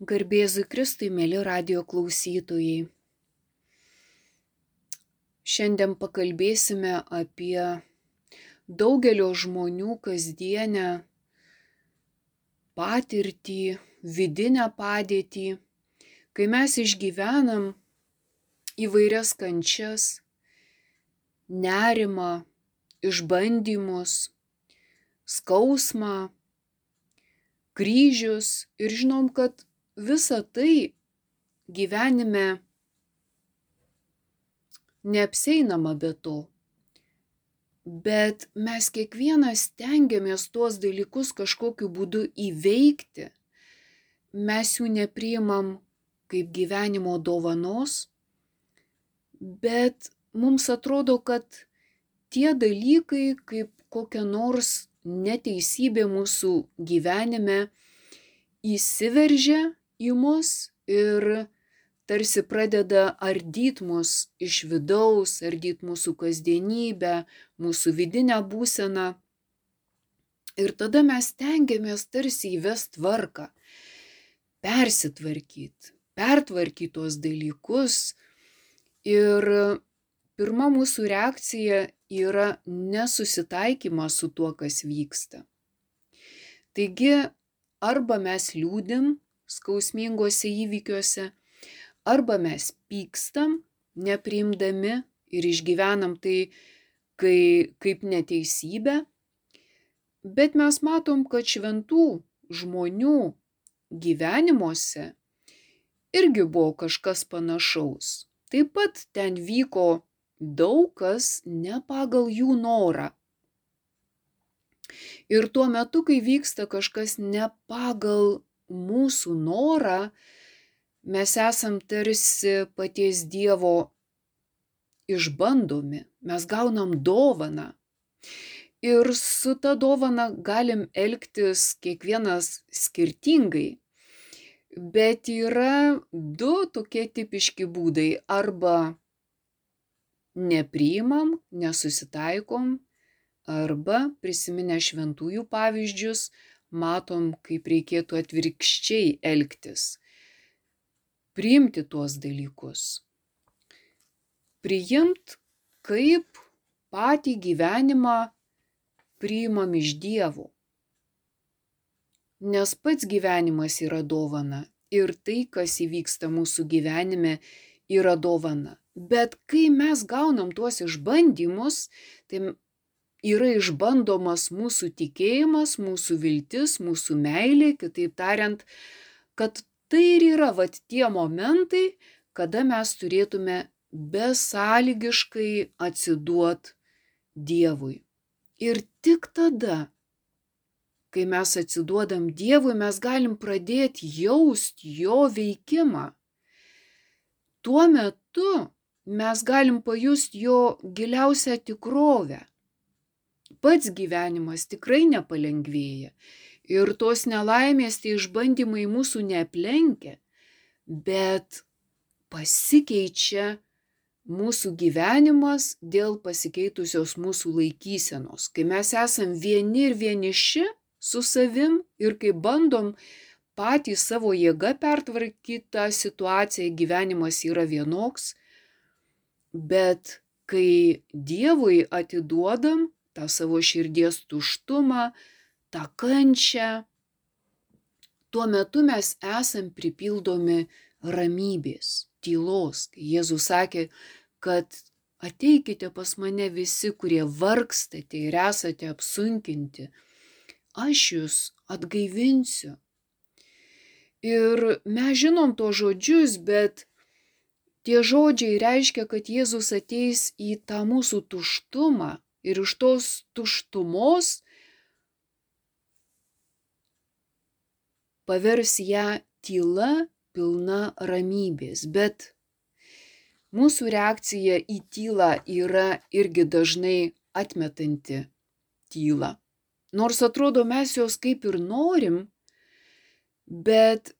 Garbėzui Kristui, mėly radio klausytojai. Šiandien pakalbėsime apie daugelio žmonių kasdienę patirtį, vidinę padėtį, kai mes išgyvenam įvairias kančias, nerimą, išbandymus, skausmą, kryžius ir žinom, kad visa tai gyvenime neapseinama be to. Bet mes kiekvienas stengiamės tuos dalykus kažkokiu būdu įveikti. Mes jų nepriimam kaip gyvenimo dovanos, bet mums atrodo, kad tie dalykai kaip kokia nors neteisybė mūsų gyvenime įsiveržia į mus ir tarsi pradeda ardyt mus iš vidaus, ardyt mūsų kasdienybę, mūsų vidinę būseną. Ir tada mes tengiamės tarsi įvest tvarką, persitvarkyti, pertvarkyti tuos dalykus. Ir pirma mūsų reakcija yra nesusitaikymas su tuo, kas vyksta. Taigi, arba mes liūdim skausmingose įvykiuose, arba mes pykstam, nepriimdami ir išgyvenam tai kai, kaip neteisybę, bet mes matom, kad šventų žmonių gyvenimuose irgi buvo kažkas panašaus. Taip pat ten vyko daug kas ne pagal jų norą. Ir tuo metu, kai vyksta kažkas ne pagal mūsų norą, mes esam tarsi paties Dievo išbandomi, mes gaunam dovaną. Ir su ta dovana galim elgtis kiekvienas skirtingai. Bet yra du tokie tipiški būdai. Arba nepriimam, nesusitaikom, arba prisiminę šventųjų pavyzdžius, matom, kaip reikėtų atvirkščiai elgtis. Priimti tuos dalykus. Priimt kaip patį gyvenimą priimam iš Dievo. Nes pats gyvenimas yra dovana ir tai, kas įvyksta mūsų gyvenime, yra dovana. Bet kai mes gaunam tuos išbandymus, tai yra išbandomas mūsų tikėjimas, mūsų viltis, mūsų meilė, kitaip tariant, kad tai ir yra vat tie momentai, kada mes turėtume besąlygiškai atsiduot Dievui. Ir tik tada, kai mes atsiduodam Dievui, mes galim pradėti jausti jo veikimą. Tuo metu mes galim pajusti jo giliausią tikrovę. Pats gyvenimas tikrai nepalengvėja. Ir tos nelaimės, tie išbandymai mūsų neaplenkia, bet pasikeičia mūsų gyvenimas dėl pasikeitusios mūsų laikysenos. Kai mes esam vieni ir vieniši su savim ir kai bandom patys savo jėga pertvarkyti tą situaciją, gyvenimas yra vienoks, bet kai Dievui atiduodam tą savo širdies tuštumą, tą kančią, tuo metu mes esam pripildomi ramybės, tylos. Jėzus sakė, kad ateikite pas mane visi, kurie vargstate ir esate apsunkinti. Aš jūs atgaivinsiu. Ir mes žinom to žodžius, bet tie žodžiai reiškia, kad Jėzus ateis į tą mūsų tuštumą ir iš tos tuštumos pavers ją tyla pilna ramybės. Bet mūsų reakcija į tylą yra irgi dažnai atmetanti tylą. Nors atrodo mes jos kaip ir norim, bet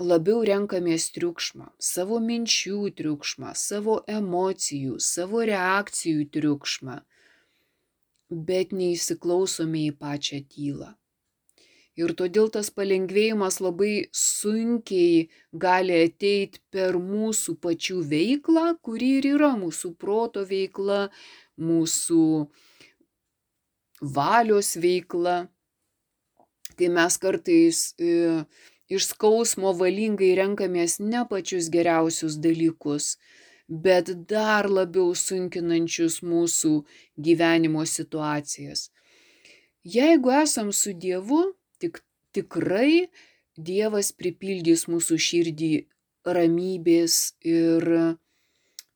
labiau renkamės triukšmą, savo minčių triukšmą, savo emocijų, savo reakcijų triukšmą, bet neįsiklausome į pačią tylą. Ir todėl tas palengvėjimas labai sunkiai gali ateiti per mūsų pačių veiklą, kuri ir yra mūsų proto veikla, mūsų valios veikla. Kai mes kartais e, iš skausmo valingai renkamės ne pačius geriausius dalykus, bet dar labiau sunkinančius mūsų gyvenimo situacijas. Jeigu esam su Dievu, tik tikrai Dievas pripildys mūsų širdį ramybės ir,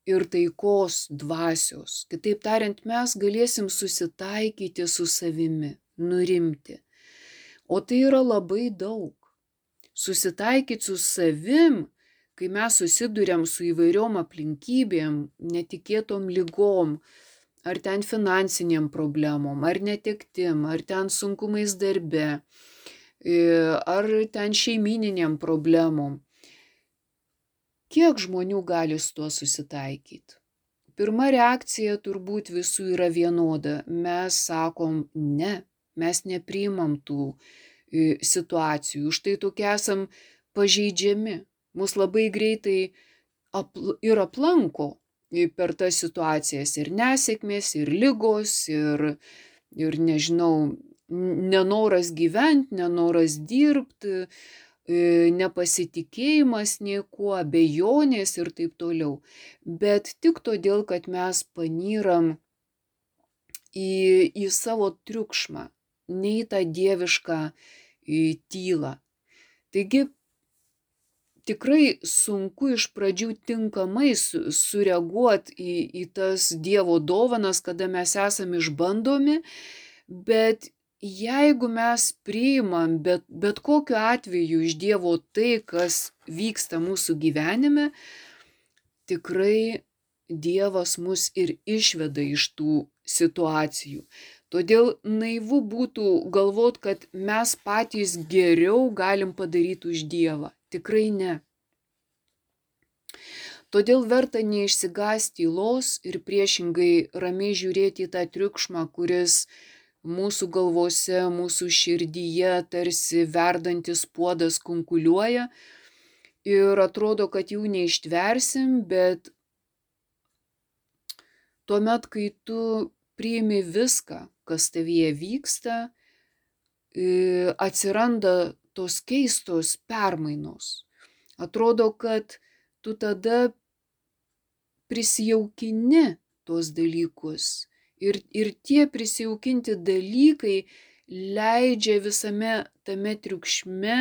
ir taikos dvasios. Kitaip tariant, mes galėsim susitaikyti su savimi, nurimti. O tai yra labai daug. Susitaikyti su savim, kai mes susidurėm su įvairiom aplinkybėm, netikėtom lygom, ar ten finansiniam problemom, ar netektim, ar ten sunkumais darbe, ar ten šeimininiam problemom. Kiek žmonių gali su tuo susitaikyti? Pirma reakcija turbūt visų yra vienoda. Mes sakom ne, mes nepriimam tų situacijų. Už tai tokie esam pažeidžiami. Mus labai greitai apl ir aplanko per tas situacijas ir nesėkmės, ir lygos, ir, ir nežinau, nenoras gyventi, nenoras dirbti, nepasitikėjimas niekuo, abejonės ir taip toliau. Bet tik todėl, kad mes panyram į, į savo triukšmą, ne į tą dievišką į tylą. Taigi tikrai sunku iš pradžių tinkamai su, sureaguoti į, į tas Dievo dovanas, kada mes esame išbandomi, bet jeigu mes priimam bet, bet kokiu atveju iš Dievo tai, kas vyksta mūsų gyvenime, tikrai Dievas mus ir išveda iš tų situacijų. Todėl naivu būtų galvot, kad mes patys geriau galim padaryti už Dievą. Tikrai ne. Todėl verta neišsigąsti tylos ir priešingai ramiai žiūrėti į tą triukšmą, kuris mūsų galvose, mūsų širdyje tarsi verdantis puodas kunkuliuoja ir atrodo, kad jų neištversim, bet tuomet, kai tu priimi viską, kas tavyje vyksta, atsiranda tos keistos permainos. Atrodo, kad tu tada prisijaukini tuos dalykus. Ir, ir tie prisijaukinti dalykai leidžia visame tame triukšme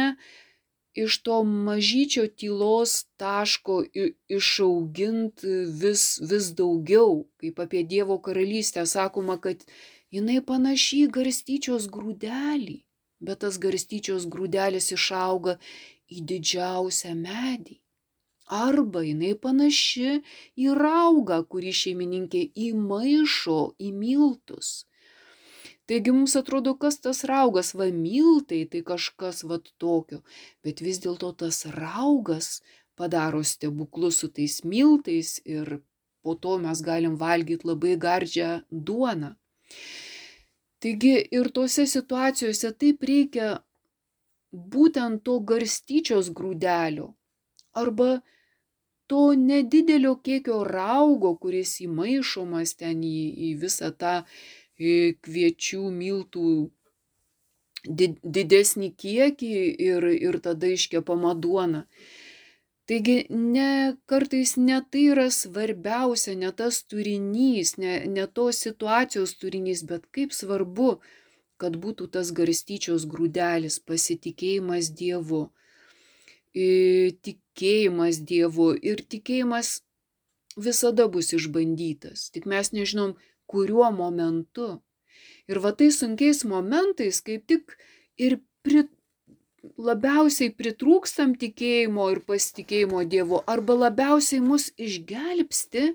iš to mažyčio tylos taško išauginti vis, vis daugiau, kaip apie Dievo karalystę sakoma, kad jinai panaši į garstyčios grūdelį bet tas garstyčios grūdelis išauga į didžiausią medį. Arba jinai panaši į raugą, kurį šeimininkė įmaišo į miltus. Taigi mums atrodo, kas tas raugas, va miltai, tai kažkas va tokio, bet vis dėlto tas raugas padaro stebuklus su tais miltais ir po to mes galim valgyti labai gardžią duoną. Taigi ir tose situacijose taip reikia būtent to garstyčios grūdelio arba to nedidelio kiekio raugo, kuris įmaišomas ten į, į visą tą kviečių miltų didesnį kiekį ir, ir tada iškepama duona. Taigi ne, kartais ne tai yra svarbiausia, ne tas turinys, ne, ne tos situacijos turinys, bet kaip svarbu, kad būtų tas garstyčios grūdelis, pasitikėjimas Dievu, tikėjimas Dievu. Ir tikėjimas visada bus išbandytas, tik mes nežinom, kuriuo momentu. Ir va tai sunkiais momentais kaip tik ir prit, labiausiai pritrūkstam tikėjimo ir pasitikėjimo Dievu arba labiausiai mus išgelbsti,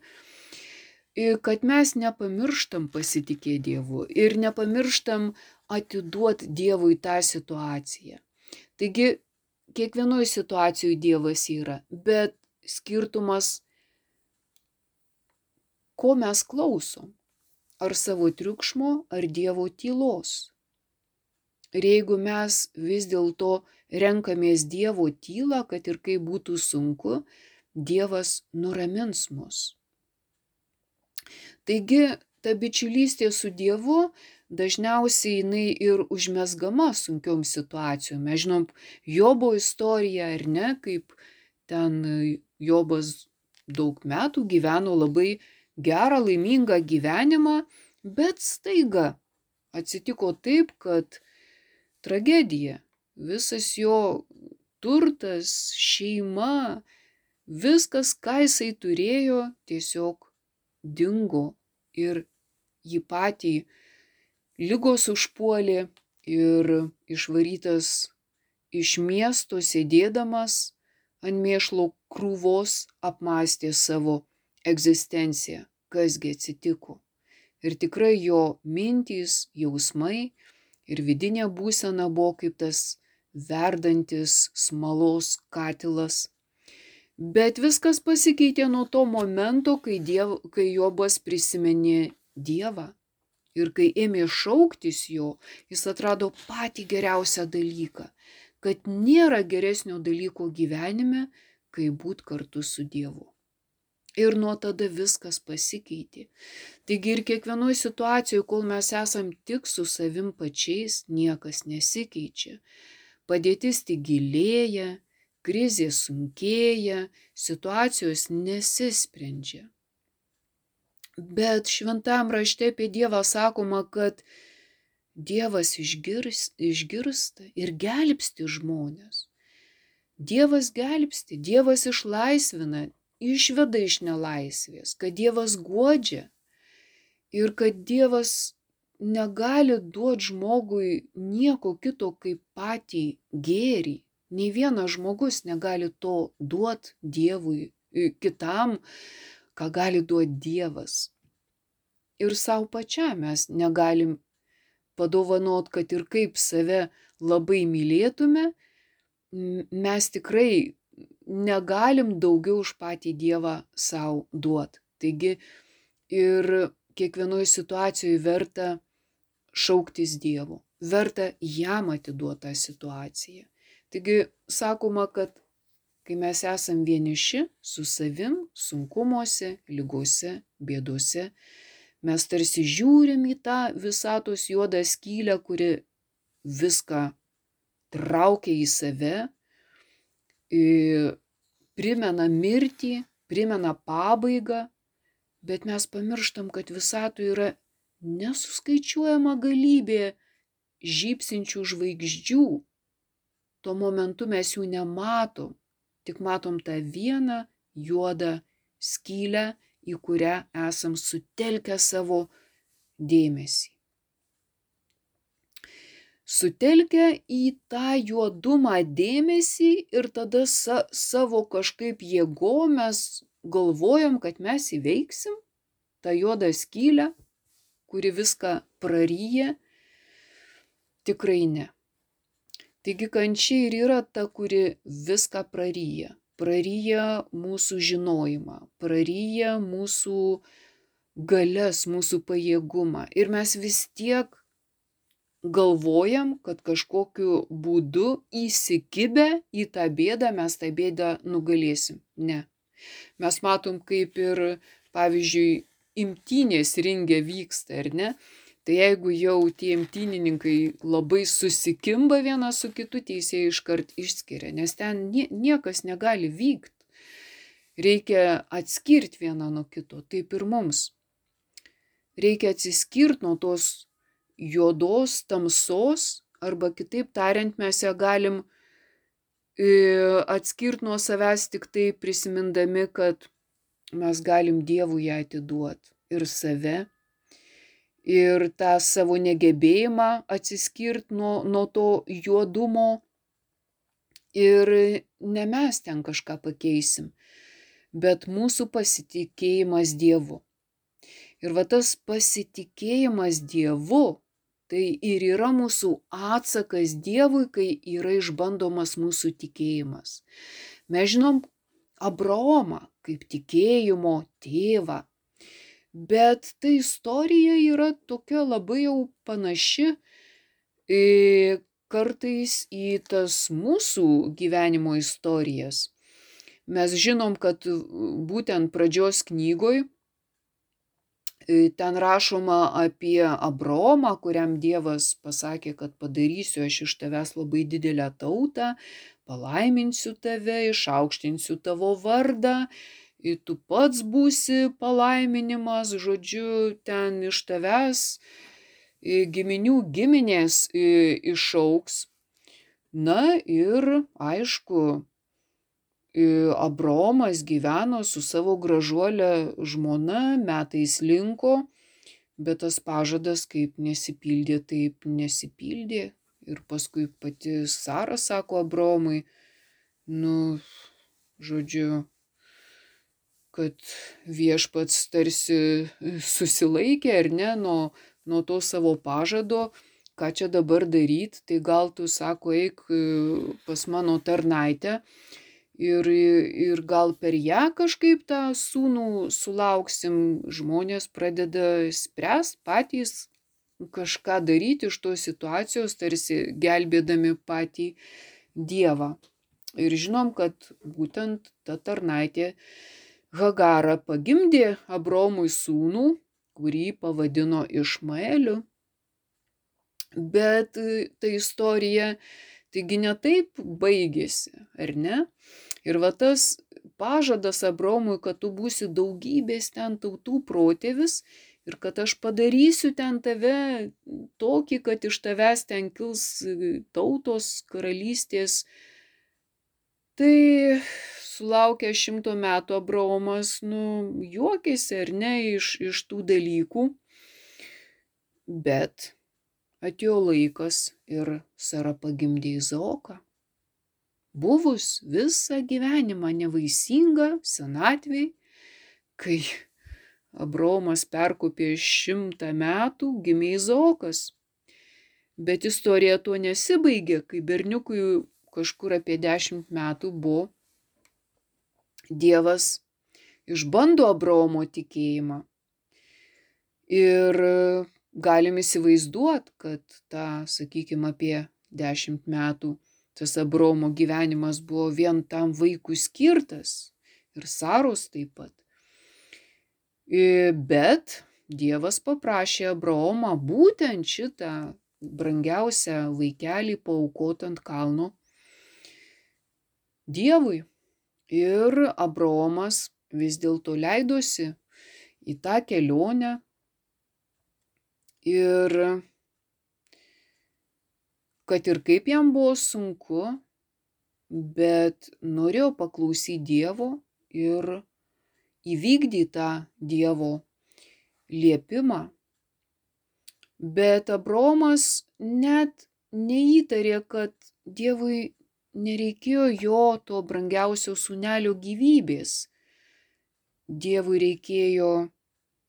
kad mes nepamirštam pasitikėti Dievu ir nepamirštam atiduoti Dievui tą situaciją. Taigi, kiekvienoje situacijoje Dievas yra, bet skirtumas, ko mes klausom. Ar savo triukšmo, ar Dievo tylos. Ir jeigu mes vis dėlto renkamės Dievo tylą, kad ir kaip būtų sunku, Dievas nuramins mus. Taigi, ta bičiulystė su Dievu dažniausiai jinai ir užmesgama sunkiom situacijom. Mes žinom Jobo istoriją, ar ne, kaip ten Jobas daug metų gyveno labai gerą, laimingą gyvenimą, bet staiga atsitiko taip, kad tragedija, visas jo turtas, šeima, viskas, ką jisai turėjo, tiesiog dingo ir jį patį lygos užpuolė ir išvarytas iš miesto sėdėdamas ant mėšlo krūvos apmąstė savo egzistenciją, kasgi atsitiko. Ir tikrai jo mintys, jausmai ir vidinė būsena buvo kaip tas verdantis smalos katilas. Bet viskas pasikeitė nuo to momento, kai, diev, kai Jobas prisiminė Dievą. Ir kai ėmė šauktis jo, jis atrado patį geriausią dalyką, kad nėra geresnio dalyko gyvenime, kai būt kartu su Dievu. Ir nuo tada viskas pasikeitė. Taigi ir kiekvienoje situacijoje, kol mes esam tik su savim pačiais, niekas nesikeičia. Padėtis tik gilėja, krizė sunkėja, situacijos nesisprendžia. Bet šventam rašte apie Dievą sakoma, kad Dievas išgirs, išgirsta ir gelbsti žmonės. Dievas gelbsti, Dievas išlaisvina, išveda iš nelaisvės, kad Dievas godžia ir kad Dievas negali duoti žmogui nieko kito kaip patį gėrį. Nei vienas žmogus negali to duoti Dievui kitam, ką gali duoti Dievas. Ir savo pačiam mes negalim padovanot, kad ir kaip save labai mylėtume, mes tikrai negalim daugiau už patį Dievą savo duot. Taigi ir kiekvienoje situacijoje verta šauktis Dievo, verta jam atiduotą situaciją. Taigi sakoma, kad kai mes esam vieniši su savim, sunkumuose, lygose, bėdose, mes tarsi žiūrim į tą visatos juodą skylę, kuri viską traukia į save, primena mirtį, primena pabaigą, bet mes pamirštam, kad visatoje yra nesuskaičiuojama galybė žypsinčių žvaigždžių. Tuo momentu mes jų nematom, tik matom tą vieną juodą skylę, į kurią esam sutelkę savo dėmesį sutelkia į tą juodumą dėmesį ir tada sa savo kažkaip jėgom mes galvojam, kad mes įveiksim tą juodą skylę, kuri viską praryja. Tikrai ne. Taigi kančia ir yra ta, kuri viską praryja. Praryja mūsų žinojimą, praryja mūsų galės, mūsų pajėgumą. Ir mes vis tiek galvojam, kad kažkokiu būdu įsikibę į tą bėdą mes tą bėdą nugalėsim. Ne. Mes matom, kaip ir, pavyzdžiui, imtynės ringė vyksta, ar ne? Tai jeigu jau tie imtynininkai labai susikimba vienas su kitu, teisėjai iškart išskiria, nes ten niekas negali vykti. Reikia atskirti vieną nuo kito, taip ir mums. Reikia atsiskirti nuo tos juodos tamsos, arba kitaip tariant, mes ją galim e, atskirti nuo savęs tik tai prisimindami, kad mes galim Dievui ją atiduoti ir save, ir tą savo negebėjimą atsiskirti nuo, nuo to juodumo. Ir ne mes ten kažką pakeisim, bet mūsų pasitikėjimas Dievu. Ir va tas pasitikėjimas Dievu Tai ir yra mūsų atsakas Dievui, kai yra išbandomas mūsų tikėjimas. Mes žinom Abraomą kaip tikėjimo tėvą, bet ta istorija yra tokia labai jau panaši kartais į tas mūsų gyvenimo istorijas. Mes žinom, kad būtent pradžios knygoj ten rašoma apie Abromą, kuriam Dievas pasakė, kad padarysiu aš iš tavęs labai didelę tautą, palaiminsiu tave, išaukštinsiu tavo vardą, tu pats būsi palaiminimas, žodžiu, ten iš tavęs giminių giminės išauks. Na ir aišku, Abromas gyveno su savo gražuolė žmona, metais linko, bet tas pažadas kaip nesipildė, taip nesipildė. Ir paskui pati Sara sako Abromui, nu, žodžiu, kad viešpats tarsi susilaikė ar ne nuo, nuo to savo pažado, ką čia dabar daryti, tai gal tu sako, eik pas mano tarnaitę ir, ir gal per ją kažkaip tą sūnų sulauksim, žmonės pradeda spręs patys kažką daryti iš tos situacijos, tarsi gelbėdami patį Dievą. Ir žinom, kad būtent ta tarnaitė Hagara pagimdė Abromui sūnų, kurį pavadino Išmaeliu. Bet ta istorija, taigi ne taip baigėsi, ar ne? Ir va tas pažadas Abromui, kad tu būsi daugybės ten tautų protėvis ir kad aš padarysiu ten tave tokį, kad iš tavęs ten kils tautos, karalystės. Tai sulaukia šimto metų Abraomas, nu, juokėsi ar ne iš, iš tų dalykų. Bet atėjo laikas ir Sara pagimdė Izaoką buvus visą gyvenimą nevaisinga senatvėj, kai Abromas perkopė šimtą metų, gimė Izaokas. Bet istorija tuo nesibaigė, kai berniukui kažkur apie dešimt metų buvo, Dievas išbando Abromo tikėjimą. Ir galim įsivaizduoti, kad tą, sakykime, apie dešimt metų tas Abromo gyvenimas buvo vien tam vaikui skirtas ir Saros taip pat. Bet Dievas paprašė Abraomą būtent šitą brangiausią vaikelį paukoti ant kalno Dievui. Ir Abraomas vis dėlto leidosi į tą kelionę ir kad ir kaip jam buvo sunku, bet norėjo paklausyti Dievo ir įvykdyti tą Dievo liepimą. Bet Abromas net neįtarė, kad Dievui nereikėjo jo to brangiausio sūnelio gyvybės. Dievui reikėjo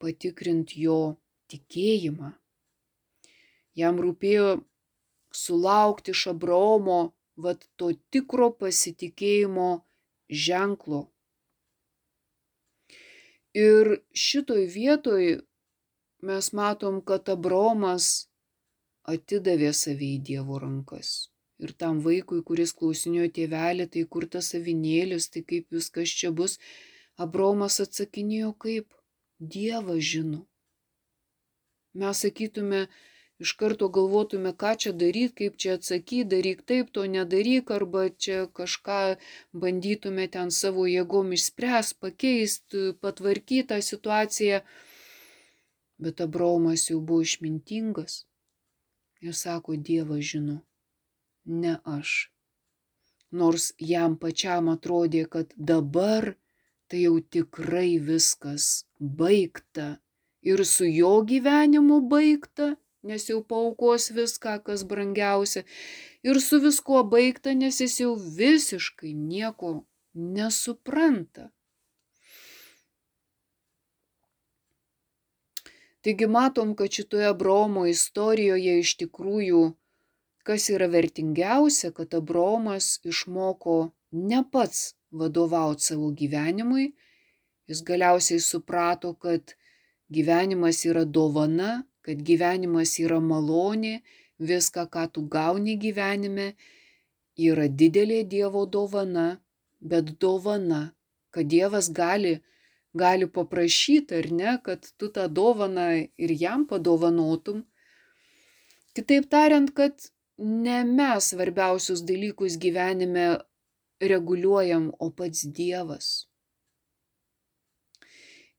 patikrinti jo tikėjimą. Jam rūpėjo sulaukti iš Abraomo vat to tikro pasitikėjimo ženklo. Ir šitoj vietoj mes matom, kad Abromas atidavė savį į Dievo rankas. Ir tam vaikui, kuris klausinėjo tėvelį, tai kur tas savinėlis, tai kaip viskas čia bus, Abromas atsakinėjo kaip Dievas žino. Mes sakytume, iš karto galvotume, ką čia daryti, kaip čia atsakyti, daryk taip, to nedaryk, arba čia kažką bandytume ten savo jėgom išspręs, pakeist, patvarkyti tą situaciją. Bet Abraomas jau buvo išmintingas. Ir sako, Dievas žino, ne aš. Nors jam pačiam atrodė, kad dabar tai jau tikrai viskas baigta ir su jo gyvenimu baigta, nes jau paukos viską, kas brangiausia. Ir su viskuo baigta, nes jis jau visiškai nieko nesupranta. Taigi matom, kad šitoje Abromo istorijoje iš tikrųjų, kas yra vertingiausia, kad Abromas išmoko ne pats vadovauti savo gyvenimui, jis galiausiai suprato, kad gyvenimas yra dovana kad gyvenimas yra malonė, viską, ką tu gauni gyvenime, yra didelė Dievo dovana, bet dovana, kad Dievas gali, gali paprašyti ar ne, kad tu tą dovaną ir jam padovanotum. Kitaip tariant, kad ne mes svarbiausius dalykus gyvenime reguliuojam, o pats Dievas.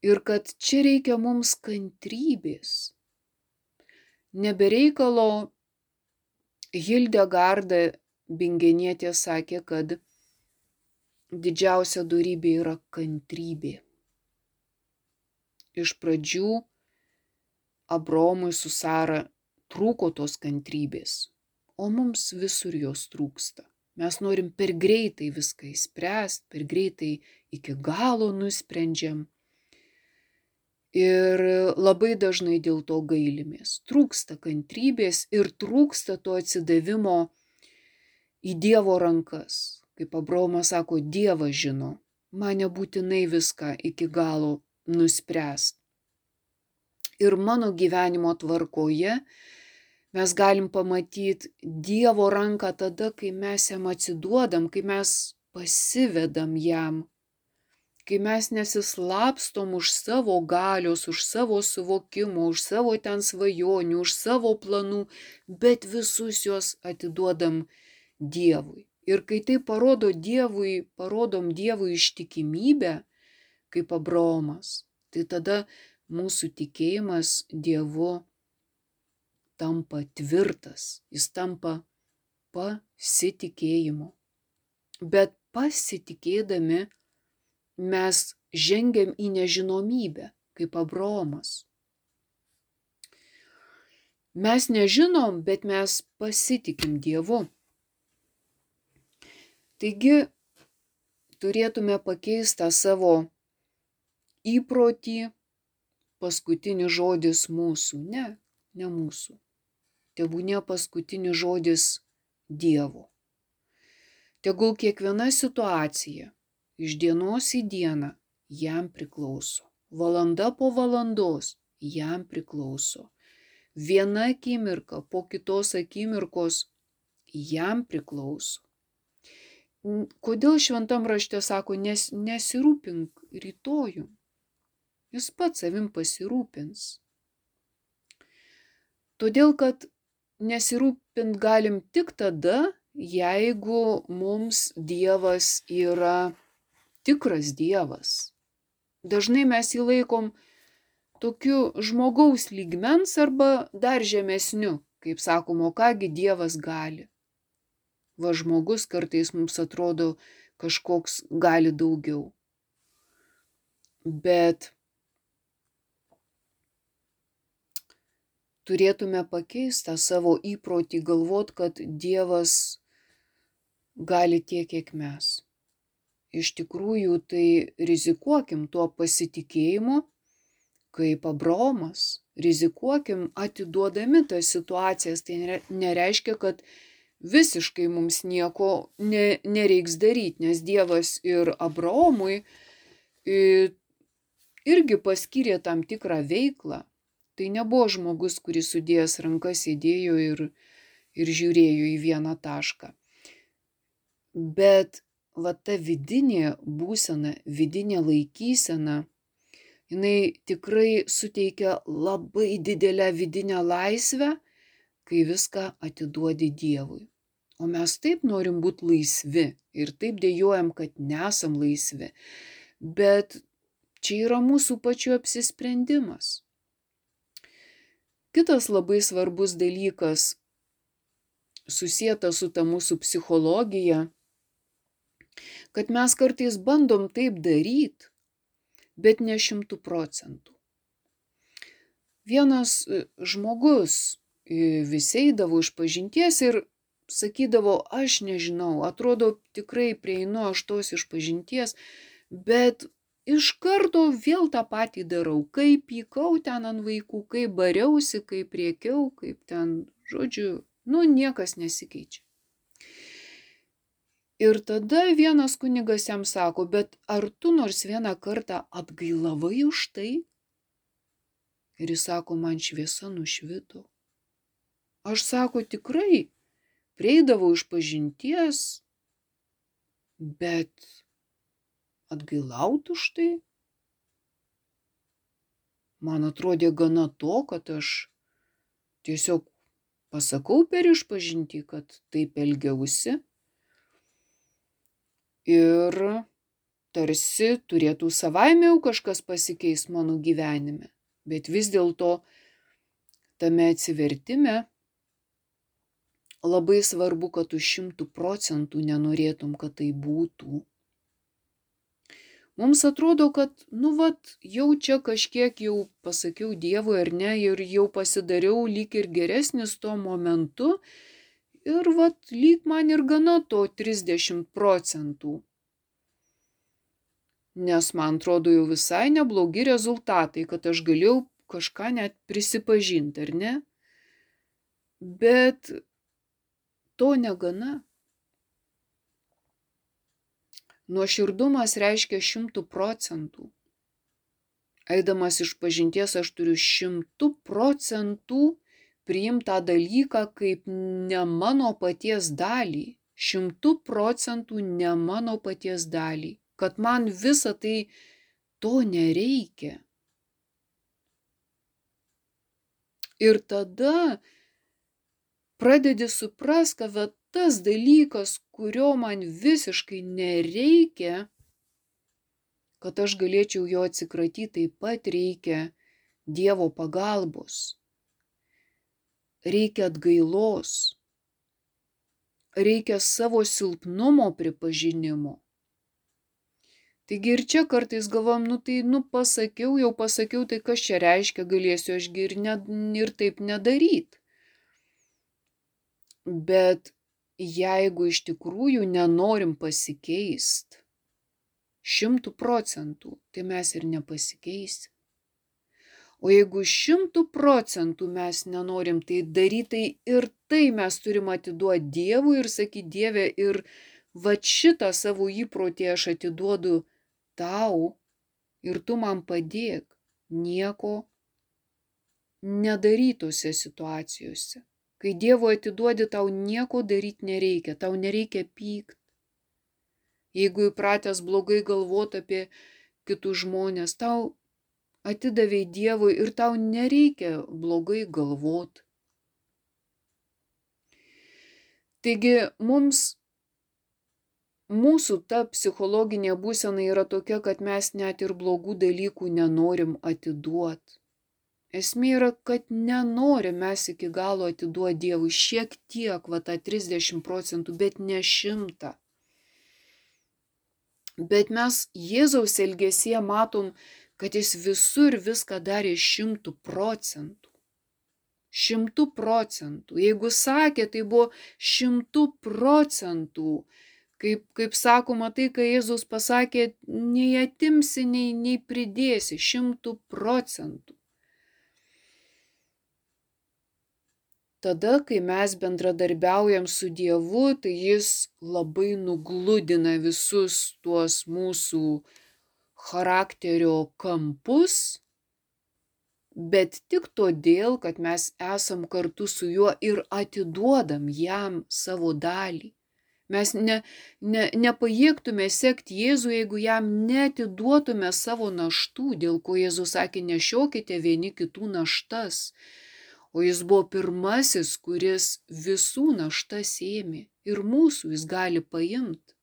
Ir kad čia reikia mums kantrybės. Nebereikalo Hildegarda Bingenietė sakė, kad didžiausia darybė yra kantrybė. Iš pradžių Abromui su Sara trūko tos kantrybės, o mums visur jos trūksta. Mes norim per greitai viską įspręsti, per greitai iki galo nusprendžiam. Ir labai dažnai dėl to gailimės. Trūksta kantrybės ir trūksta to atsidavimo į Dievo rankas kaip Abromas sako, Dievas žino, man nebūtinai viską iki galo nuspręs. Ir mano gyvenimo tvarkoje mes galim pamatyti Dievo ranką tada, kai mes jam atsiduodam, kai mes pasivedam jam, kai mes nesislapstom už savo galios, už savo suvokimo, už savo ten svajonių, už savo planų, bet visus juos atiduodam Dievui. Ir kai tai parodo Dievui, parodom Dievui ištikimybę, kaip Abraomas, tai tada mūsų tikėjimas Dievu tampa tvirtas, jis tampa pasitikėjimu. Bet pasitikėdami mes žengiam į nežinomybę, kaip Abraomas. Mes nežinom, bet mes pasitikim Dievu. Taigi turėtume pakeisti savo įprotį, paskutinis žodis mūsų, ne, ne mūsų. Tebūnė paskutinis žodis Dievo. Tegul kiekviena situacija iš dienos į dieną jam priklauso. Valanda po valandos jam priklauso. Viena akimirka po kitos akimirkos jam priklauso. Kodėl šventam rašte sako, nes, nesirūpink rytojų. Jis pats savim pasirūpins. Todėl, kad nesirūpint galim tik tada, jeigu mums Dievas yra tikras Dievas. Dažnai mes jį laikom tokiu žmogaus lygmens arba dar žemesniu, kaip sakoma, kągi Dievas gali va žmogus kartais mums atrodo kažkoks gali daugiau. Bet turėtume pakeisti savo įprotį galvot, kad Dievas gali tiek, kiek mes. Iš tikrųjų, tai rizikuokim tuo pasitikėjimu, kaip Abromas, rizikuokim atiduodami tas situacijas. Tai nereiškia, kad visiškai mums nieko ne, nereiks daryti, nes Dievas ir Abraomui irgi paskyrė tam tikrą veiklą. Tai nebuvo žmogus, kuris sudėjęs rankas įdėjo ir, ir žiūrėjo į vieną tašką. Bet va ta vidinė būsena, vidinė laikysena, jinai tikrai suteikia labai didelę vidinę laisvę, kai viską atiduodi Dievui. O mes taip norim būti laisvi ir taip dėjojam, kad nesam laisvi. Bet čia yra mūsų pačių apsisprendimas. Kitas labai svarbus dalykas susijęta su ta mūsų psichologija, kad mes kartais bandom taip daryti, bet ne šimtų procentų. Vienas e, žmogus e, visi eidavo iš pažinties ir sakydavo, aš nežinau, atrodo tikrai prieinu aš tos išpažinties, bet iš karto vėl tą patį darau, kaip pykau ten ant vaikų, kaip bariausi, kaip riekiau, kaip ten, žodžiu, nu niekas nesikeičia. Ir tada vienas kunigas jam sako, bet ar tu nors vieną kartą atgailavai už tai? Ir jis sako, man šviesa nušvito. Aš sako, tikrai, prieidavau iš pažinties, bet atgailauti už tai. Man atrodė gana to, kad aš tiesiog pasakau per išpažinti, kad taip elgiausi. Ir tarsi turėtų savaime jau kažkas pasikeis mano gyvenime. Bet vis dėlto tame atsivertime labai svarbu, kad tu šimtų procentų nenorėtum, kad tai būtų. Mums atrodo, kad, nu, vat, jau čia kažkiek jau pasakiau Dievui ar ne, ir jau pasidariau lyg ir geresnis tuo momentu, ir, vat, lyg man ir gana to 30 procentų. Nes man atrodo jau visai neblogi rezultatai, kad aš galėjau kažką net prisipažinti, ar ne? Bet to negana. Nuoširdumas reiškia šimtų procentų. Eidamas iš pažinties aš turiu šimtų procentų priimti tą dalyką kaip ne mano paties dalį. Šimtų procentų ne mano paties dalį. Kad man visa tai to nereikia. Ir tada pradedi suprast, kad tas dalykas, kurio man visiškai nereikia, kad aš galėčiau jo atsikratyti, taip pat reikia Dievo pagalbos. Reikia atgailos. Reikia savo silpnumo pripažinimo. Taigi ir čia kartais galvom, nu tai, nu pasakiau, jau pasakiau, tai kas čia reiškia, galėsiu ašgi ir, ne, ir taip nedaryti. Bet jeigu iš tikrųjų nenorim pasikeist šimtų procentų, tai mes ir nepasikeisim. O jeigu šimtų procentų mes nenorim tai daryti, tai ir tai mes turim atiduoti Dievui ir sakyti Dieve, ir va šitą savo įprotį aš atiduodu tau ir tu man padėk nieko nedarytose situacijose. Kai Dievo atiduodi, tau nieko daryti nereikia, tau nereikia pykt. Jeigu įpratęs blogai galvoti apie kitus žmonės, tau atidavė Dievui ir tau nereikia blogai galvoti. Taigi mums mūsų ta psichologinė būsena yra tokia, kad mes net ir blogų dalykų nenorim atiduoti. Esmė yra, kad nenorim mes iki galo atiduoti Dievui šiek tiek, va tą 30 procentų, bet ne šimtą. Bet mes Jėzaus elgesyje matom, kad jis visur viską darė šimtų procentų. Šimtų procentų. Jeigu sakė, tai buvo šimtų procentų. Kaip, kaip sakoma, tai, ką Jėzus pasakė, nei atimsi, nei, nei pridėsi, šimtų procentų. Tada, kai mes bendradarbiaujam su Dievu, tai Jis labai nugludina visus tuos mūsų charakterio kampus, bet tik todėl, kad mes esam kartu su juo ir atiduodam jam savo dalį. Mes ne, ne, nepajėgtume sekti Jėzų, jeigu jam netiduotume savo naštų, dėl ko Jėzus sakė, nešiokite vieni kitų naštas o jis buvo pirmasis, kuris visų naštas ėmė ir mūsų jis gali paimti.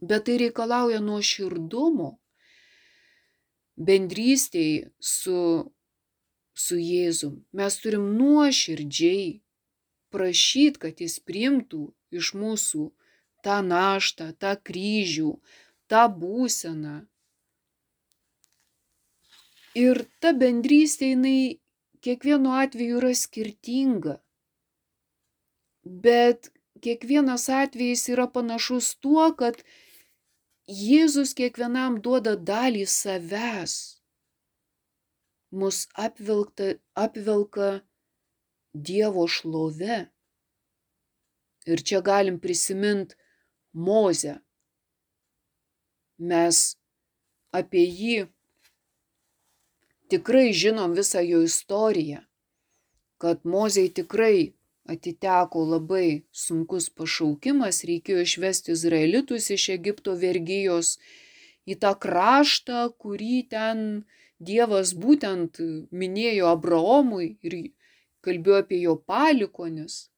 Bet tai reikalauja nuo širdumo, bendrystėj su, su Jėzum. Mes turim nuoširdžiai prašyti, kad jis priimtų iš mūsų tą naštą, tą kryžių, tą būseną. Ir ta bendrystė jinai kiekvienu atveju yra skirtinga. Bet kiekvienas atvejis yra panašus tuo, kad Jėzus kiekvienam duoda dalį savęs. Mus apvilkta, apvilka Dievo šlove. Ir čia galim prisiminti Mozę. Mes apie jį tikrai žinom visą jo istoriją. kad Mozei tikrai atiteko labai sunkus pašaukimas, reikėjo išvesti izraelitus iš Egipto vergyjos į tą kraštą, kurį ten Dievas būtent minėjo Abraomui ir kalbėjo apie jo palikonis.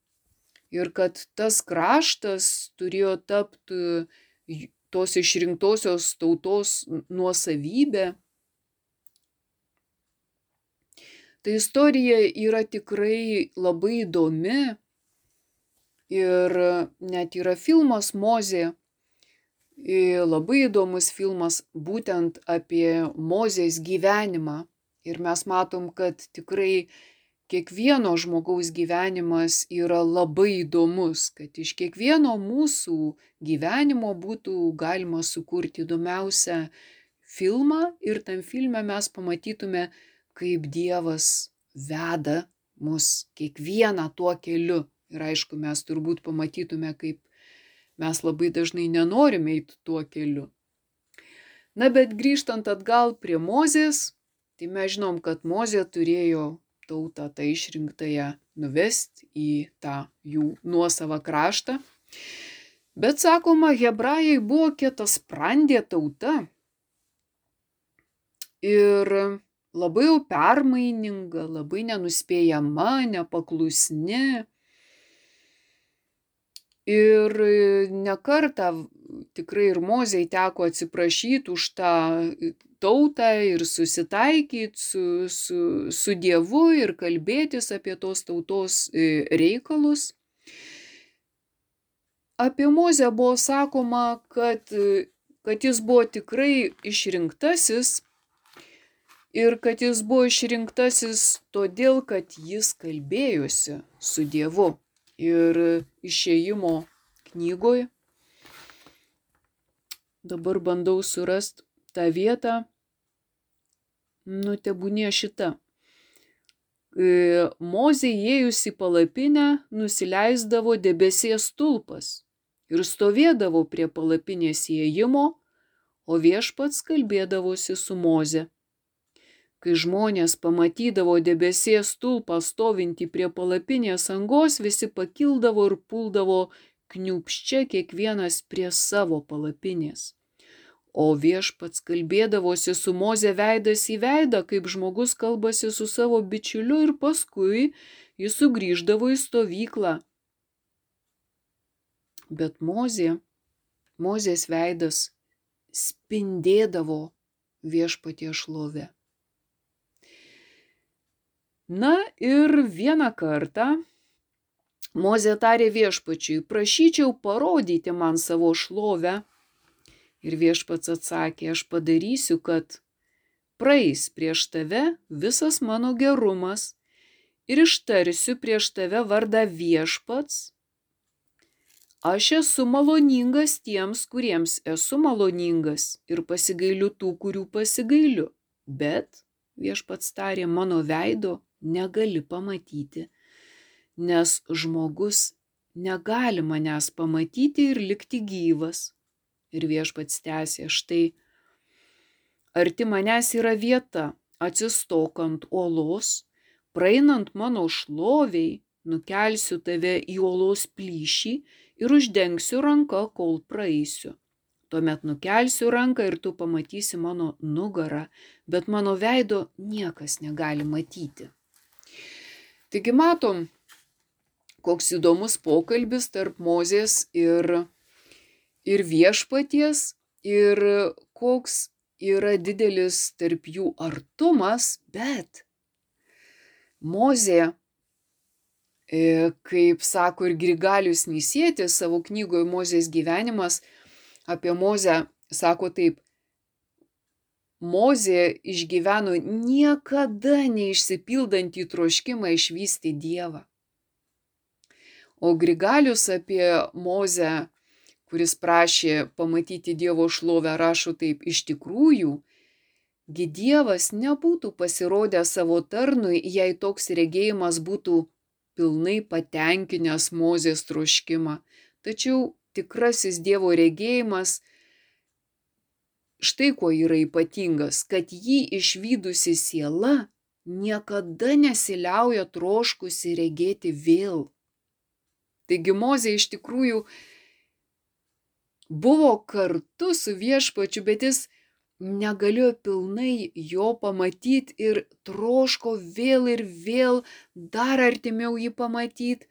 Ir kad tas kraštas turėjo tapti tos išrinktosios tautos nuosavybė. Tai istorija yra tikrai labai įdomi ir net yra filmas Mozė, labai įdomus filmas būtent apie Mozės gyvenimą. Ir mes matom, kad tikrai kiekvieno žmogaus gyvenimas yra labai įdomus, kad iš kiekvieno mūsų gyvenimo būtų galima sukurti įdomiausią filmą ir tam filme mes pamatytume, kaip Dievas veda mus kiekvieną tuo keliu. Ir aišku, mes turbūt pamatytume, kaip mes labai dažnai nenorime eiti tuo keliu. Na, bet grįžtant atgal prie Mozės, tai mes žinom, kad Mozė turėjo tautą, tą išrinktąją, nuvesti į tą jų nuosavą kraštą. Bet sakoma, hebrajai buvo kietas sprandė tauta. Ir labai jau permaininga, labai nenuspėjama, nepaklusni. Ir nekarta tikrai ir Mozei teko atsiprašyti už tą tautą ir susitaikyti su, su, su Dievu ir kalbėtis apie tos tautos reikalus. Apie Mozę buvo sakoma, kad, kad jis buvo tikrai išrinktasis ir kad jis buvo išrinktasis todėl, kad jis kalbėjosi su Dievu. Ir išėjimo knygoje dabar bandau surasti tą vietą, nu tebūnė šita. Mozė įėjus į palapinę nusileisdavo debesies tulpas ir stovėdavo prie palapinės įėjimo, o viešpats kalbėdavosi su Moze. Kai žmonės pamatydavo debesies stulpą stovintį prie palapinės angos, visi pakildavo ir puldavo kniupščia kiekvienas prie savo palapinės. O viešpats kalbėdavosi su Moze veidas į veidą, kaip žmogus kalbasi su savo bičiuliu ir paskui jis sugrįždavo į stovyklą. Bet Mozė, Mozės veidas spindėdavo viešpatie šlovė. Na ir vieną kartą Mozė tarė viešpačiui, prašyčiau parodyti man savo šlovę. Ir viešpats atsakė, aš padarysiu, kad praeis prieš tave visas mano gerumas ir ištarsiu prieš tave vardą viešpats. Aš esu maloningas tiems, kuriems esu maloningas ir pasigailiu tų, kurių pasigailiu. Bet viešpats tarė mano veido negali pamatyti, nes žmogus negali manęs pamatyti ir likti gyvas. Ir viešpats tęsė, štai, arti manęs yra vieta, atsistokant uolos, praeinant mano šloviai, nukelsiu tave į uolos plyšį ir uždengsiu ranką, kol praeisiu. Tuomet nukelsiu ranką ir tu pamatysi mano nugarą, bet mano veido niekas negali matyti. Taigi matom, koks įdomus pokalbis tarp Mozės ir, ir viešpaties ir koks yra didelis tarp jų artumas, bet Mozė, e, kaip sako ir Grigalius Nysėtis savo knygoje Mozės gyvenimas, apie Mozę sako taip, Mozė išgyveno niekada neišsipildantį troškimą išvysti Dievą. O Grigalius apie Mozę, kuris prašė pamatyti Dievo šlovę, rašo taip, iš tikrųjų, gi Dievas nebūtų pasirodę savo tarnui, jei toks regėjimas būtų pilnai patenkinęs Mozės troškimą. Tačiau tikrasis Dievo regėjimas štai kuo yra ypatingas, kad jį išvykusi siela niekada nesiliauja troškusi regėti vėl. Taigi Mozė iš tikrųjų buvo kartu su viešpačiu, bet jis negalėjo pilnai jo pamatyti ir troško vėl ir vėl dar artimiau jį pamatyti.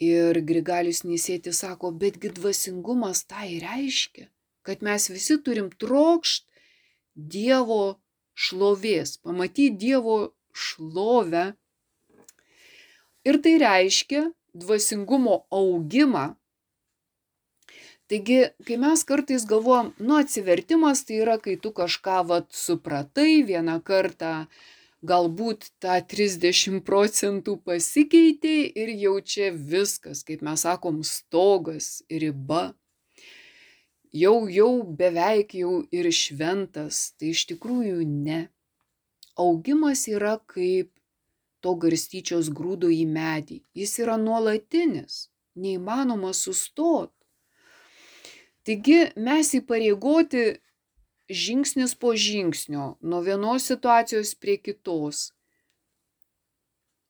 Ir Grigalius Nisėti sako, betgi dvasingumas tai reiškia, kad mes visi turim trokšt Dievo šlovės, pamatyti Dievo šlovę. Ir tai reiškia dvasingumo augimą Taigi, kai mes kartais galvojam, nu atsivertimas tai yra, kai tu kažką vat supratai vieną kartą, galbūt tą 30 procentų pasikeitė ir jau čia viskas, kaip mes sakom, stogas, riba. Jau, jau beveik jau ir šventas, tai iš tikrųjų ne. Augimas yra kaip to garstyčios grūdo į medį. Jis yra nuolatinis, neįmanoma sustoti. Taigi mes įpareigoti žingsnis po žingsnio, nuo vienos situacijos prie kitos,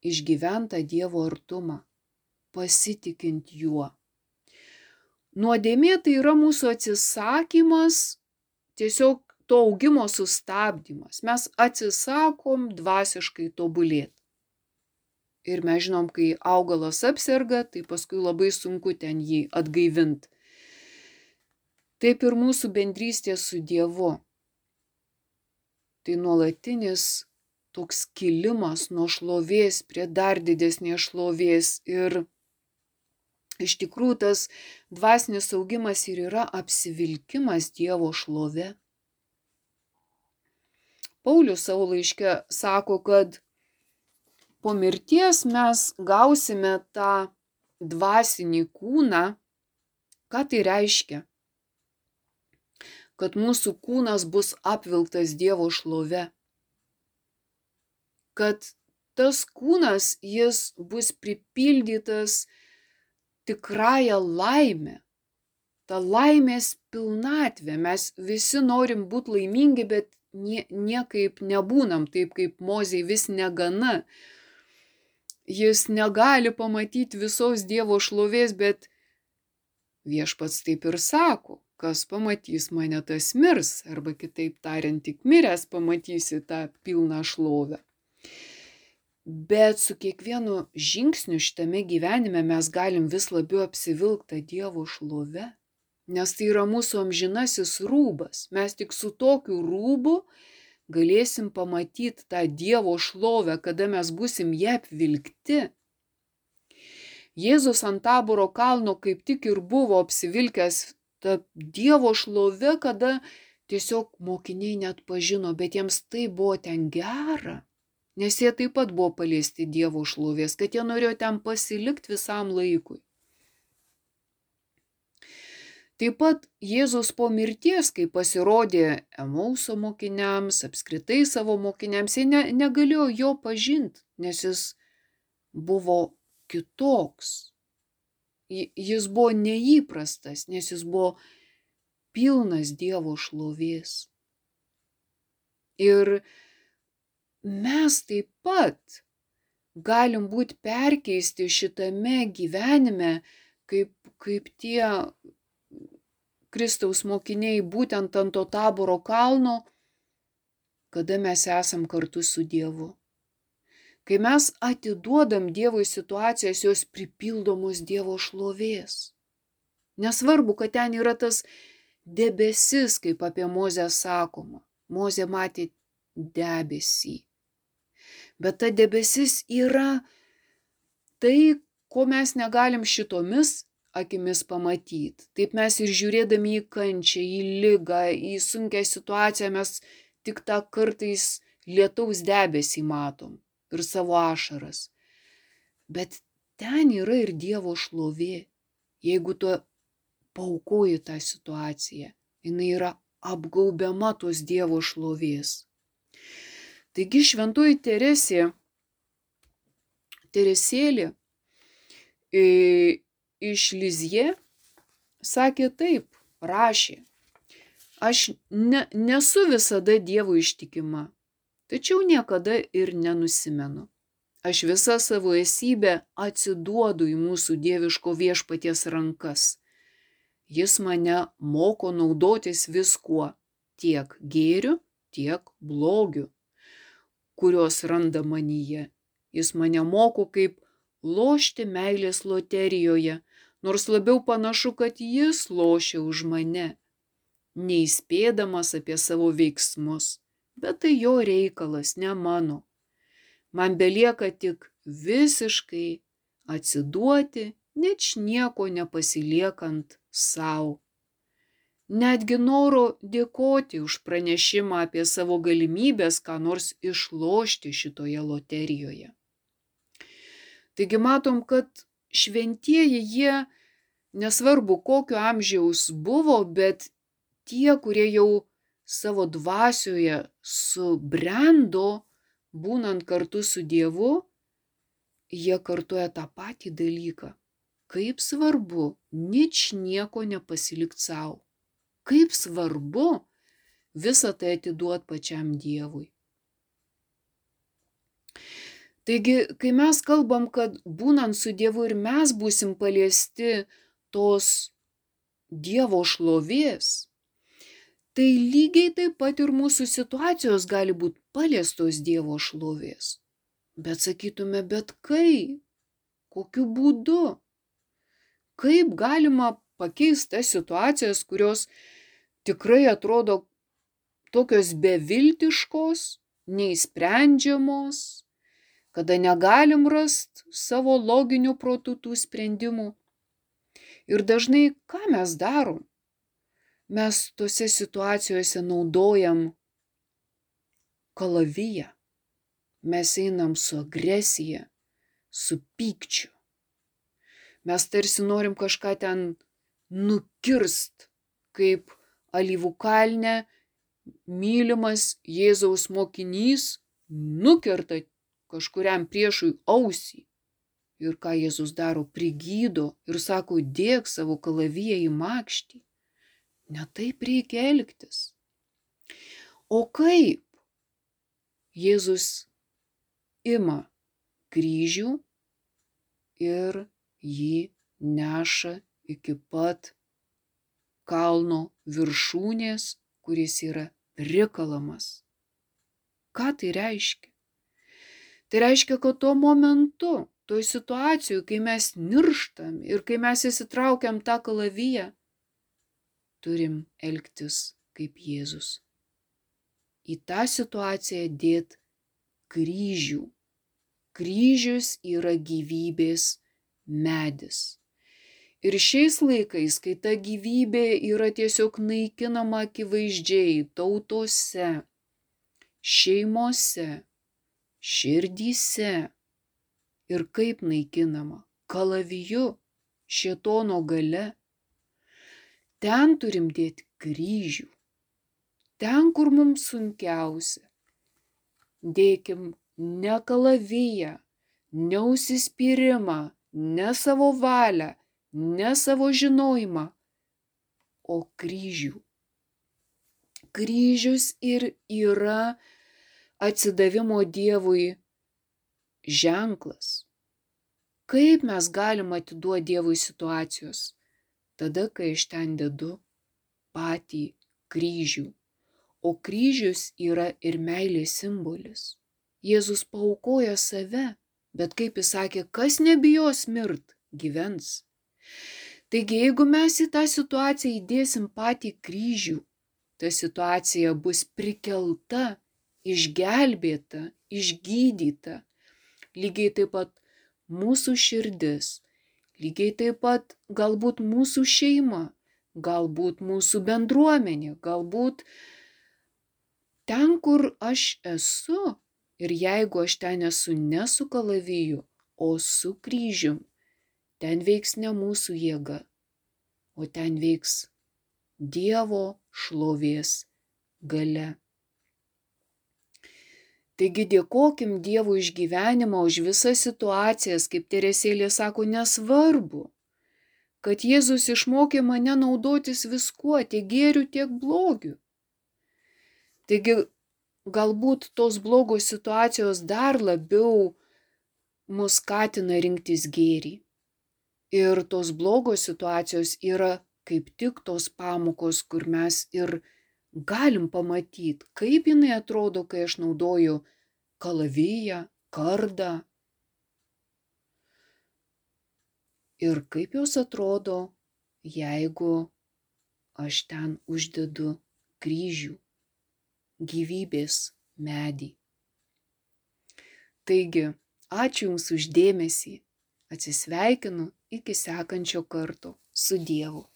išgyventą Dievo artumą, pasitikint juo. Nuodėmė tai yra mūsų atsisakymas, tiesiog to augimo sustabdymas. Mes atsisakom dvasiškai tobulėti. Ir mes žinom, kai augalas apserga, tai paskui labai sunku ten jį atgaivinti taip ir mūsų bendrystė su Dievu. Tai nuolatinis toks kilimas nuo šlovės prie dar didesnės šlovės ir iš tikrųjų tas dvasinis augimas ir yra apsivilkimas Dievo šlove. Paulius savo laiške sako, kad po mirties mes gausime tą dvasinį kūną. Ką tai reiškia? kad mūsų kūnas bus apvilktas Dievo šlove. Kad tas kūnas, jis bus pripildytas tikrąją laimę. Ta laimės pilnatvė. Mes visi norim būti laimingi, bet nie, niekaip nebūnam taip, kaip mozei vis negana. Jis negali pamatyti visos Dievo šlovės, bet viešpats taip ir sako, kas pamatys mane, tas mirs, arba kitaip tariant, tik miręs pamatysi tą pilną šlovę. Bet su kiekvienu žingsniu šitame gyvenime mes galim vis labiau apsivilktą Dievo šlove, nes tai yra mūsų amžinasis rūbas. Mes tik su tokiu rūbu galėsim pamatyti tą Dievo šlovę, kada mes busim ją apvilkti. Jėzus ant taboro kalno kaip tik ir buvo apsivilkęs ta Dievo šlove, kada tiesiog mokiniai net pažino, bet jiems tai buvo ten gera, nes jie taip pat buvo paliesti Dievo šlovės, kad jie norėjo ten pasilikti visam laikui. Taip pat Jėzus po mirties, kai pasirodė Emauso mokiniams, apskritai savo mokiniams, jie ne, negalėjo jo pažinti, nes jis buvo kitoks jis buvo neįprastas, nes jis buvo pilnas Dievo šlovės. Ir mes taip pat galim būti perkeisti šitame gyvenime, kaip, kaip tie Kristaus mokiniai būtent ant to taboro kalno, kada mes esam kartu su Dievu. Kai mes atiduodam Dievui situacijas, jos pripildomos Dievo šlovės. Nesvarbu, kad ten yra tas debesis, kaip apie Mozę sakoma. Mozė matė debesį. Bet ta debesis yra tai, ko mes negalim šitomis akimis pamatyti. Taip mes ir žiūrėdami į kančią, į lygą, į sunkę situaciją, mes tik tą kartais lietaus debesį matom ir savo ašaras. Bet ten yra ir Dievo šlovė. Jeigu tu paukoji tą situaciją, jinai yra apgaubiama tos Dievo šlovės. Taigi šventoji Teresė, Teresėlė e, iš Lizie sakė taip, rašė, aš ne, nesu visada Dievo ištikima, tačiau niekada ir nenusimenu. Aš visą savo esybę atsiduodu į mūsų dieviško viešpaties rankas. Jis mane moko naudotis viskuo, tiek gėriu, tiek blogiu, kurios randa manyje. Jis mane moko kaip lošti meilės loterijoje, nors labiau panašu, kad jis lošia už mane, neįspėdamas apie savo veiksmus, bet tai jo reikalas, ne mano man belieka tik visiškai atsiduoti, net nieko nepasiliekant savo. Netgi noro dėkoti už pranešimą apie savo galimybės, ką nors išlošti šitoje loterijoje. Taigi matom, kad šventieji jie, nesvarbu kokio amžiaus buvo, bet tie, kurie jau savo dvasioje subrendo, būnant kartu su Dievu, jie kartuoja tą patį dalyką. Kaip svarbu nič nieko nepasilikti savo. Kaip svarbu visą tai atiduot pačiam Dievui. Taigi, kai mes kalbam, kad būnant su Dievu ir mes būsim paliesti tos Dievo šlovės, tai lygiai taip pat ir mūsų situacijos gali būti paliestos Dievo šlovės. Bet sakytume, bet kaip? Kokiu būdu? Kaip galima pakeisti tas situacijas, kurios tikrai atrodo tokios beviltiškos, neįsprendžiamos, kada negalim rast savo loginių protų tų sprendimų. Ir dažnai ką mes darom? Mes tose situacijose naudojam kalaviją. Mes einam su agresija, su pykčiu. Mes tarsi norim kažką ten nukirst, kaip alyvų kalne mylimas Jėzaus mokinys nukerta kažkuriam priešui ausį. Ir ką Jėzus daro, prigydo ir sako, dėk savo kalaviją į makštį. Ne taip reikia elgtis. O kaip? Jėzus ima kryžių ir jį neša iki pat kalno viršūnės, kuris yra prikalamas. Ką tai reiškia? Tai reiškia, kad tuo momentu, toj situacijoje, kai mes nirštam ir kai mes įsitraukiam tą kalaviją, turim elgtis kaip Jėzus į tą situaciją dėt kryžių. Kryžius yra gyvybės medis. Ir šiais laikais, kai ta gyvybė yra tiesiog naikinama akivaizdžiai tautose, šeimose, širdyse ir kaip naikinama kalaviju, šėtono gale, ten turim dėti kryžių ten, kur mums sunkiausia. Dėkim ne kalaviją, ne užsispyrimą, ne savo valią, ne savo žinojimą, o kryžių. Kryžius ir yra atsidavimo Dievui ženklas. Kaip mes galim atiduoti Dievui situacijos? Tada, kai iš ten dedu patį kryžių o kryžius yra ir meilės simbolis. Jėzus paukoja save, bet kaip jis sakė, kas nebijos mirt, gyvens. Taigi, jeigu mes į tą situaciją įdėsim patį kryžių, ta situacija bus prikelta, išgelbėta, išgydyta. Lygiai taip pat mūsų širdis, lygiai taip pat galbūt mūsų šeima, galbūt mūsų bendruomenė, galbūt ten, kur aš esu, ir jeigu aš ten esu ne su kalaviju, o su kryžium, ten veiks ne mūsų jėga, o ten veiks Dievo šlovės gale. Taigi dėkokim Dievui iš gyvenimo, už visas situacijas, kaip Teresėlė sako, nesvarbu, kad Jėzus išmokė mane naudotis viskuo, tiek gėriu, tiek blogiu. Taigi galbūt tos blogos situacijos dar labiau mus skatina rinktis gėrį. Ir tos blogos situacijos yra kaip tik tos pamokos, kur mes ir galim pamatyti, kaip jinai atrodo, kai aš naudoju kalaviją, kardą. Ir kaip jos atrodo, jeigu aš ten uždedu kryžių, gyvybės medį. Taigi, ačiū Jums uždėmesį, atsisveikinu iki sekančio karto su Dievu.